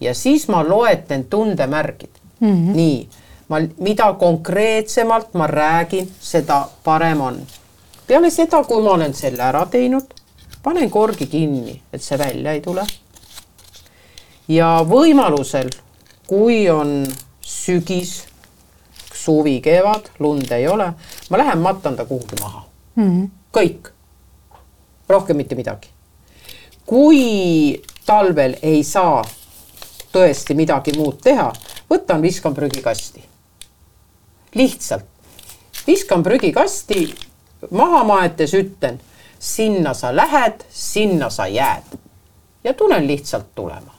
ja siis ma loetlen tundemärgid mm. -hmm. nii, ma, mida konkreetsemalt ma räägin, seda parem on. peale seda, kui ma olen selle ära teinud, panen korgi kinni, et see välja ei tule. ja võimalusel, kui on sügis, suvi, kevad, lund ei ole, ma lähen matan ta kuhugi maha mm. -hmm. kõik, rohkem mitte midagi. kui talvel ei saa tõesti midagi muud teha, võtan, viskan prügikasti. lihtsalt viskan prügikasti, maha maetes ütlen, sinna sa lähed, sinna sa jääd ja tulen lihtsalt tulema.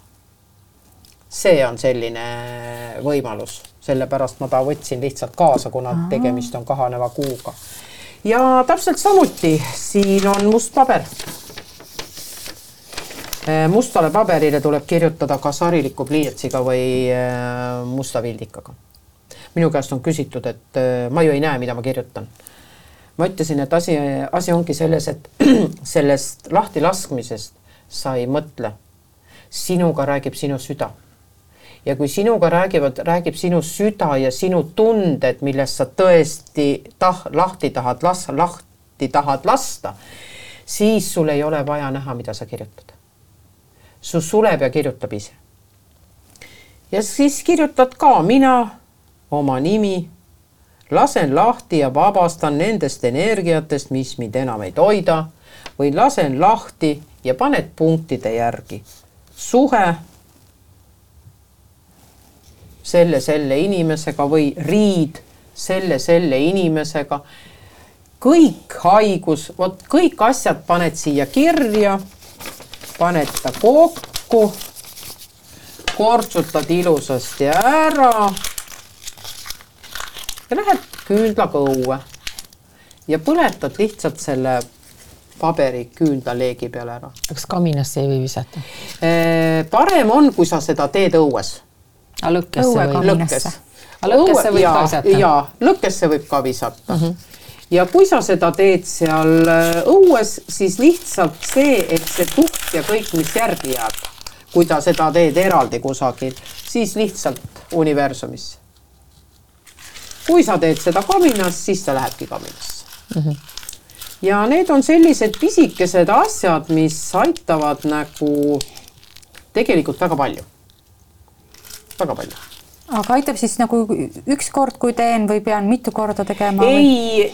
see on selline võimalus, sellepärast ma ta võtsin lihtsalt kaasa, kuna tegemist on kahaneva kuuga. ja täpselt samuti siin on must paber mustale paberile tuleb kirjutada kas hariliku pliiatsiga või äh, musta vildikaga. minu käest on küsitud, et äh, ma ju ei näe, mida ma kirjutan. ma ütlesin, et asi, asi ongi selles, et sellest lahtilaskmisest sa ei mõtle. sinuga räägib sinu süda. ja kui sinuga räägivad, räägib sinu süda ja sinu tunded, millest sa tõesti tah-, lahti tahad las-, lahti tahad lasta, siis sul ei ole vaja näha, mida sa kirjutad su suleb ja kirjutab ise. ja siis kirjutad ka mina, oma nimi, lasen lahti ja vabastan nendest energiatest, mis mind enam ei toida või lasen lahti ja paned punktide järgi. suhe selle, selle inimesega või riid selle, selle inimesega. kõik haigus, vot kõik asjad paned siia kirja paned ta kokku, kortsutad ilusasti ära ja lähed küünlaga õue ja põletad lihtsalt selle paberi küünlaleegi peale ära. kas kaminasse ei või visata? parem on, kui sa seda teed õues. lõkkesse või? lõkkes. lõkkesse võib ka visata? jaa, lõkkesse võib ka visata mm. -hmm ja kui sa seda teed seal äh, õues, siis lihtsalt see, et see tuht ja kõik, mis järgi jääb, kui ta seda teed eraldi kusagil, siis lihtsalt universumisse. kui sa teed seda kaminas, siis ta lähebki kaminasse mm. -hmm. ja need on sellised pisikesed asjad, mis aitavad nagu tegelikult väga palju, väga palju aga aitab siis nagu üks kord, kui teen või pean mitu korda tegema? ei,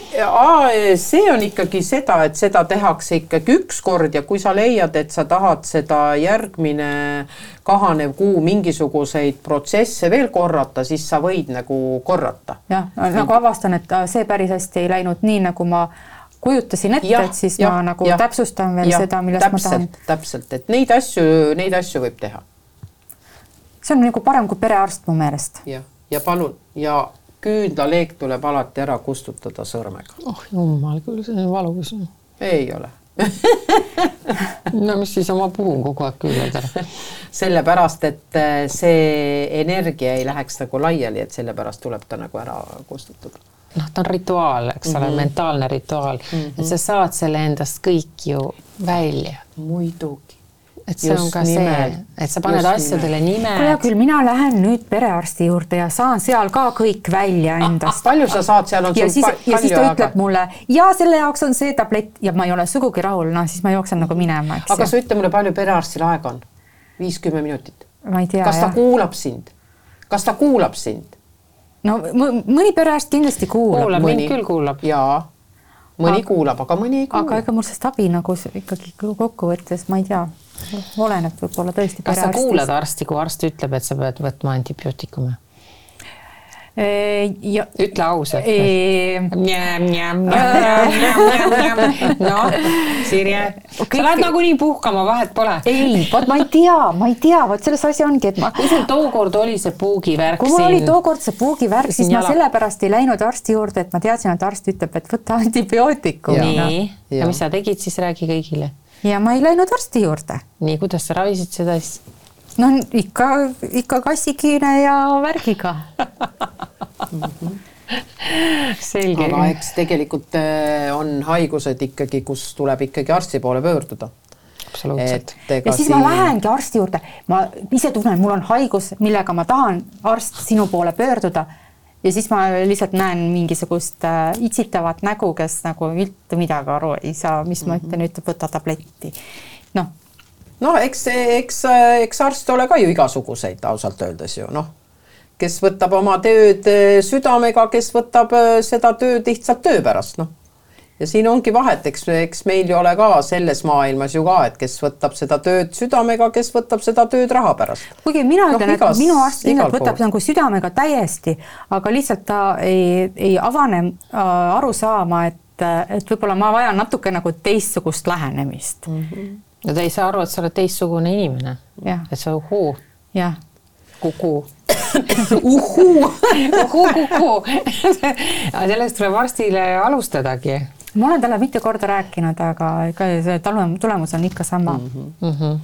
see on ikkagi seda, et seda tehakse ikkagi üks kord ja kui sa leiad, et sa tahad seda järgmine kahanev kuu mingisuguseid protsesse veel korrata, siis sa võid nagu korrata. jah, nagu avastan, et see päris hästi ei läinud nii, nagu ma kujutasin ette, et siis ja, ma nagu ja, täpsustan veel ja, seda, millest täpselt, ma tahan. täpselt, et neid asju, neid asju võib teha see on nagu parem kui perearst mu meelest. jah, ja palun ja küünlaleek tuleb alati ära kustutada sõrmega. oh jumal küll, see on valus. ei ole no mis siis, ma puhun kogu aeg küünlad ära. sellepärast, et äh, see energia ei läheks nagu laiali, et sellepärast tuleb ta nagu ära kustutada noh, ta on rituaal, eks mm -hmm. ole, mhm. mentaalne rituaal mm, -hmm. et sa saad selle endast kõik ju välja. muidugi et see just on ka nimed. see, et sa paned just asjadele nimed. hea küll, mina lähen nüüd perearsti juurde ja saan seal ka kõik välja endast. Palju sa saad, seal on ja sul siis, ja siis ta ütleb aga... mulle ja selle jaoks on see tablett ja ma ei ole sugugi rahul, noh siis ma jooksen nagu minema, eks. aga sa ütle mulle, palju perearstil aega on? viis-kümme minutit. ma ei tea. kas ta jah. kuulab sind? kas ta kuulab sind? no mõni perearst kindlasti kuulab. kuulab, mind küll kuulab. jaa mõni aga, kuulab, aga mõni ei kuula. aga ega mul sellest abi nagu ikkagi kokkuvõttes ma ei tea oleneb võib-olla tõesti. kas sa kuulad arsti, kui arst ütleb, et sa pead võtma antibiootikume? Ja, ütle ausalt. noh, Sirje, sa lähed nagunii puhkama, vahet pole. ei, vot ma ei tea, ma ei tea, vot selles asi ongi, et ma. kui sul tookord oli see puugivärk. kui mul oli tookord see puugivärk, siis ma sellepärast ei läinud arsti juurde, et ma teadsin, et arst ütleb, et võta antibiootikum. nii, ja mis sa tegid siis, räägi kõigile ja ma ei läinud arsti juurde. nii, kuidas sa ravisid seda siis? no ikka, ikka kassikiine ja värgiga selge. aga eks tegelikult äh, on haigused ikkagi, kus tuleb ikkagi arsti poole pöörduda. absoluutselt. ja siis siin... ma lähengi arsti juurde, ma ise tunnen, mul on haigus, millega ma tahan arst sinu poole pöörduda ja siis ma lihtsalt näen mingisugust äh, itsitavat nägu, kes nagu mitte midagi aru ei saa, mis ma ütlen, ütleb võta tabletti. noh. no eks, eks, eks arste ole ka ju igasuguseid ausalt öeldes ju noh, kes võtab oma tööd eh, südamega, kes võtab seda tööd lihtsalt töö pärast, noh. Ja siin ongi vahet, eks, eks meil ei ole ka selles maailmas ju ka, et kes võtab seda tööd südamega, kes võtab seda tööd raha pärast. kuigi mina no, ütlen, et minu arst ilmselt võtab pool. nagu südamega täiesti, aga lihtsalt ta ei, ei avane äh, aru saama, et, et võib-olla ma vajan natuke nagu teistsugust lähenemist mm. -hmm. ja ta ei saa aru, et sa oled teistsugune inimene. et sa uhuu. jah kuku uhuu uhuu kuku sellest tuleb arstile alustadagi. Ma olen talle mitu korda rääkinud, aga ega see tulemus on ikka sama mm. -hmm. Mm -hmm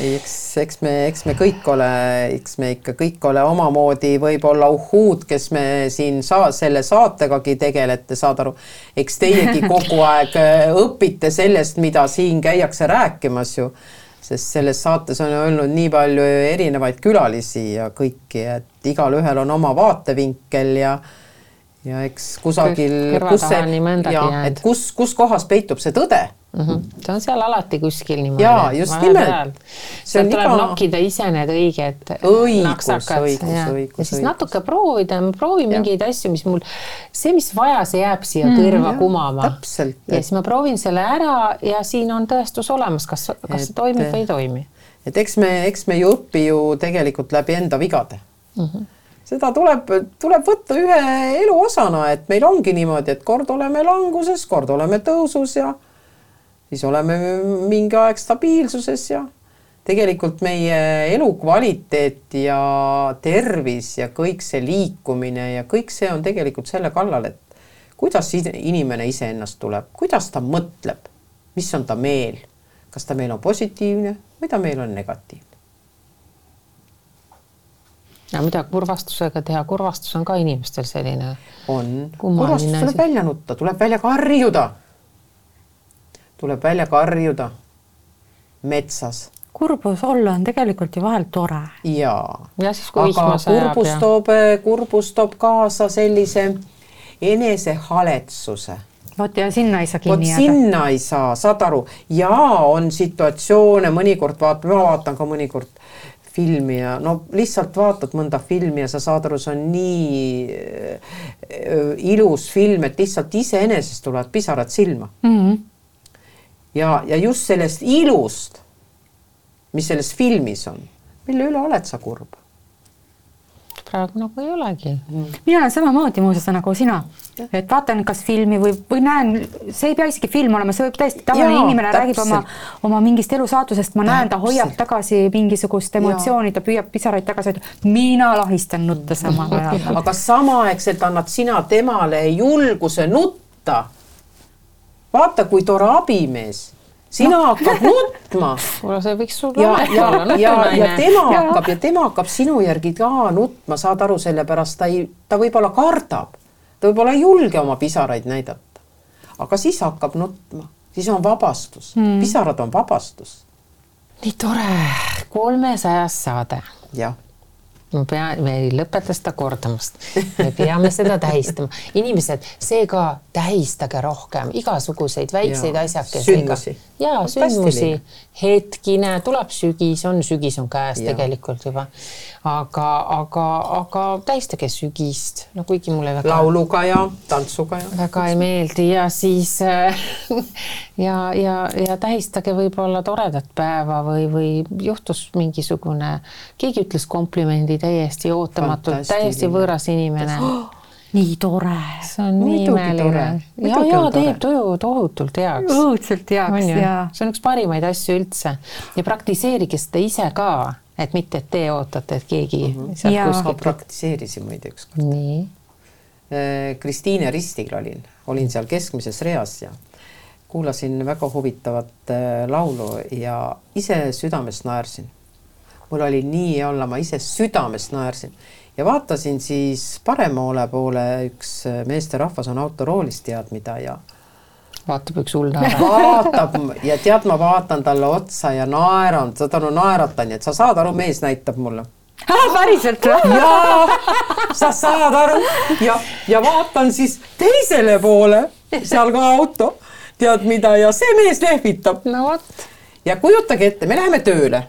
ei, eks, eks me, eks me kõik ole, eks me ikka kõik ole omamoodi võib-olla uhhuud, kes me siin saa, selle saategagi tegelete, saad aru. eks teiegi kogu aeg äh, õpite sellest, mida siin käiakse rääkimas ju sest selles saates on olnud nii palju erinevaid külalisi ja kõiki, et igalühel on oma vaatevinkel ja ja eks kusagil, kus see, et kus, kus kohas peitub see tõde mm. -hmm. see on seal alati kuskil niimoodi. jaa, just nimelt. sealt tuleb iga... nokkida ise need õiged naksakad õigus, ja, õigus, ja siis õigus. natuke proovida, ma proovin ja. mingeid asju, mis mul, see, mis vaja, see jääb siia mm, kõrva ja, kumama. ja siis ma proovin selle ära ja siin on tõestus olemas, kas, kas et, see toimib või ei toimi. et eks me, eks me ei õpi ju tegelikult läbi enda vigade mm. -hmm seda tuleb, tuleb võtta ühe elu osana, et meil ongi niimoodi, et kord oleme languses, kord oleme tõusus ja siis oleme mingi aeg stabiilsuses ja tegelikult meie elukvaliteet ja tervis ja kõik see liikumine ja kõik see on tegelikult selle kallal, et kuidas inimene iseennast tuleb, kuidas ta mõtleb, mis on ta meel, kas ta meel on positiivne või ta meel on negatiivne. Ja mida kurvastusega teha, kurvastus on ka inimestel selline. on, kurvastus tuleb välja nutta, tuleb välja karjuda tuleb välja karjuda metsas. kurbus olla on tegelikult ju vahel tore. jaa, aga kurbus ja. toob, kurbus toob kaasa sellise enesehaletsuse vot ja sinna ei saa kinni jääda. sinna ei saa, saad aru, ja on situatsioone, mõnikord vaatan, ma vaatan ka mõnikord filmi ja no lihtsalt vaatad mõnda filmi ja sa saad aru, see on nii äh, ilus film, et lihtsalt iseenesest tulevad pisarad silma mm. -hmm ja, ja just sellest ilust, mis selles filmis on, mille üle oled sa kurb? Praegu nagu ei olegi. Mm.. mina olen samamoodi muuseas nagu sina, et vaatan kas filmi või, või näen, see ei pea isegi film olema, see võib täiesti tavaline inimene täpselt. räägib oma, oma mingist elusaatusest, ma näen, ta hoiab tagasi mingisugust emotsiooni, ta püüab pisaraid tagasi hoida, mina lahistan nutta samal ajal. Aga samaaegselt annad sina temale julguse nutta. Vaata, kui tore abimees sina no. hakkad nutma. kuule, see võiks sul ja, ja, ja, ja tema ja. hakkab ja tema hakkab sinu järgi ka nutma, saad aru, sellepärast ta ei, ta võib-olla kardab, ta võib-olla ei julge oma pisaraid näidata. aga siis hakkab nutma, siis on vabastus hmm., pisarad on vabastus. nii tore, kolmesajas saade. jah ma pean, me ei lõpeta seda kordamast. me peame seda tähistama. inimesed, seega tähistage rohkem igasuguseid väikseid asjakesi. ja sündmusi, hetki, näe, tuleb sügis, on sügis on käes ja. tegelikult juba. Aga, aga, aga tähistage sügist, no kuigi mulle väga. lauluga ja tantsuga ja. väga ei meeldi ja siis ja, ja, ja tähistage võib-olla toredat päeva või, või juhtus mingisugune, keegi ütles komplimendi täiesti ootamatult, täiesti võõras inimene oh nii tore. see on nii imeline. ja, ja teeb tuju tohutult heaks. õudselt heaks ja. see on üks parimaid asju üldse ja praktiseerige seda ise ka, et mitte, et te ootate, et keegi mm -hmm. sealt kuskilt. ma praktiseerisin muide ükskord. nii. Äh, Kristiine Ristil olin, olin seal keskmises reas ja kuulasin väga huvitavat äh, laulu ja ise südamest naersin. mul oli nii hea olla, ma ise südamest naersin ja vaatasin siis paremale poole, üks meesterahvas on autoroolis, tead mida, ja vaatab üks hull naer. vaatab ja tead, ma vaatan talle otsa ja naeran, saad aru, naeratan, et sa saad aru, mees näitab mulle. päriselt või? jaa, sa saad aru ja, ja vaatan siis teisele poole, seal ka auto, tead mida, ja see mees lehvitab. no vot. ja kujutage ette, me läheme tööle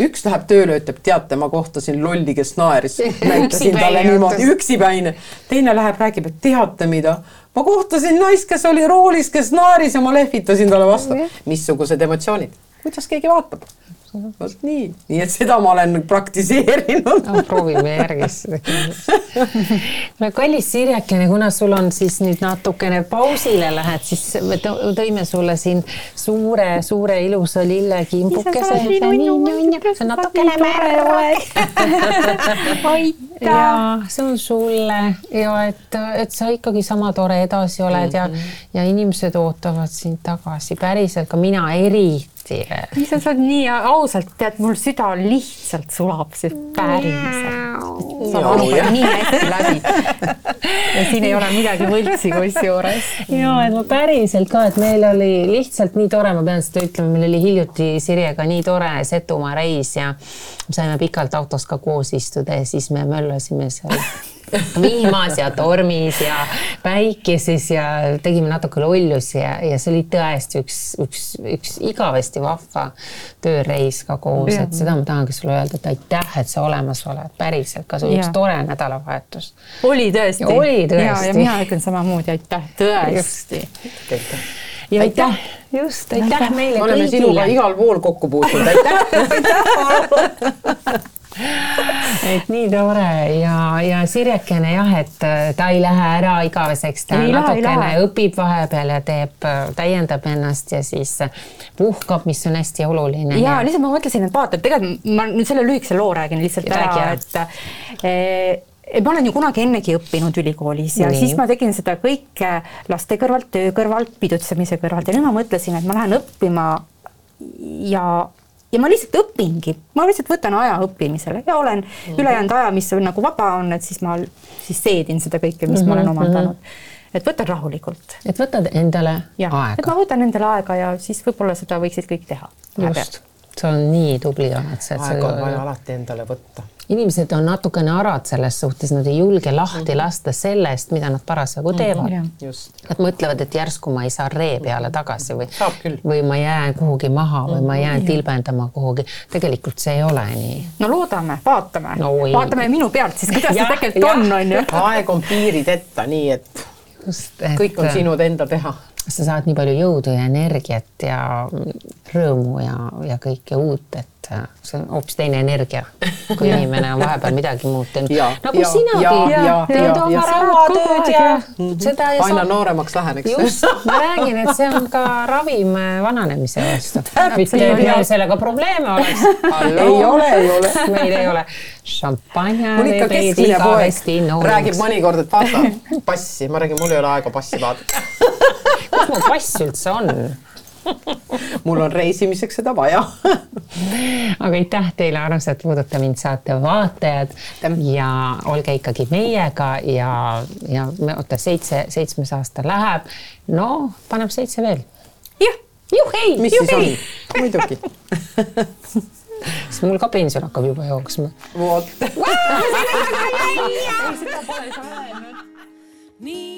üks läheb tööle, ütleb, teate, ma kohtasin lolli, kes naeris. näitasin talle niimoodi, üksipäine. teine läheb, räägib, et teate mida, ma kohtasin naist, kes oli roolis, kes naeris ja ma lehvitasin talle vastu. missugused emotsioonid, kuidas keegi vaatab vot nii, nii et seda ma olen praktiseerinud no,. proovime järgi kindlasti. kuule, kallis Sirjakene, kuna sul on siis nüüd natukene pausile lähed, siis me tõime sulle siin suure-suure ilusa lillekimbukese. sa natukene määrel oled. aitäh. see on sulle ja et, et sa ikkagi sama tore edasi oled mm -hmm. ja, mhm. ja inimesed ootavad sind tagasi, päriselt ka mina eriti hästi. sa oled nii ausalt, tead, mul süda lihtsalt sulab, see päriselt. sa valgad nii hästi läbi. ja siin ei ole midagi võltsi kusjuures. ja, et ma päriselt ka, et meil oli lihtsalt nii tore, ma pean seda ütlema, meil oli hiljuti Sirjega nii tore Setumaa reis ja saime pikalt autos ka koos istuda ja siis me möllasime seal vihmas ja tormis ja päikeses ja tegime natuke lollusi ja, ja see oli tõesti üks, üks, üks igavesti vahva tööreis ka koos, et seda ma tahangi sulle öelda, et aitäh, et sa olemas oled, päriselt ka sul üks tore nädalavahetus. oli tõesti. oli tõesti. ja, mina ütlen samamoodi aitäh, tõesti. ja aitäh, just, aitäh meile kõigile. oleme sinuga igal pool kokku puutunud, aitäh et nii tore ja, ja Sirjekene jah, et äh, ta ei lähe ära igaveseks, ta ei natukene lähe, õpib vahepeal ja teeb, äh, täiendab ennast ja siis äh, puhkab, mis on hästi oluline. ja lihtsalt ma mõtlesin, et vaata, et tegelikult ma nüüd selle lühikese loo räägin lihtsalt Räägi ära, et eh, ma olen ju kunagi ennegi õppinud ülikoolis ja Nii. siis ma tegin seda kõike laste kõrvalt, töö kõrvalt, pidutsemise kõrvalt ja nüüd ma mõtlesin, et ma lähen õppima ja ja ma lihtsalt õpingi, ma lihtsalt võtan aja õppimisele ja olen mm -hmm. ülejäänud aja, mis on nagu vaba on, et siis ma siis seedin seda kõike, mis mm -hmm. ma olen mhm, omandanud. Mhm. et võtan rahulikult. et võtad endale ja, aega. et ma võtan endale aega ja siis võib-olla seda võiksid kõik teha. just, sa oled nii tubli oled. aega on vaja alati endale võtta inimesed on natukene arad selles suhtes, nad ei julge lahti lasta sellest, mida nad parasjagu teevad mm. -hmm. Nad mõtlevad, et järsku ma ei saa ree peale tagasi või, või ma jään kuhugi maha või ma jään tilbendama kuhugi. tegelikult see ei ole nii. no loodame, vaatame no,, vaatame minu pealt siis, kuidas see tegelikult on, on ju. aeg on piirideta, nii et, Just, et kõik on sinu enda teha sa saad nii palju jõudu ja energiat ja rõõmu ja, ja kõike uut, et et see on hoopis teine energia, kui inimene on vahepeal midagi muud teinud. nagu sinagi. teed oma rauatööd ja seda. aina nooremaks lähen, eks. just, ma räägin, et see on ka ravim vananemise vastu. meil sellega probleeme oleks. ei ole, ei ole. meil ei ole. šampanja. mul ikka keskmine poeg räägib mõnikord, et vaata passi, ma räägin, mul ei ole aega passi vaadata. Kus mu pass üldse on? mul on reisimiseks seda vaja aga aitäh teile, armsad Puuduta mind saate vaatajad ja olge ikkagi meiega ja, ja oota, seitse, seitsmes aasta läheb. no paneb seitse veel. jah, juhhei. mis juhhei. muidugi siis mul ka pension hakkab juba jooksma. vot. öelnud.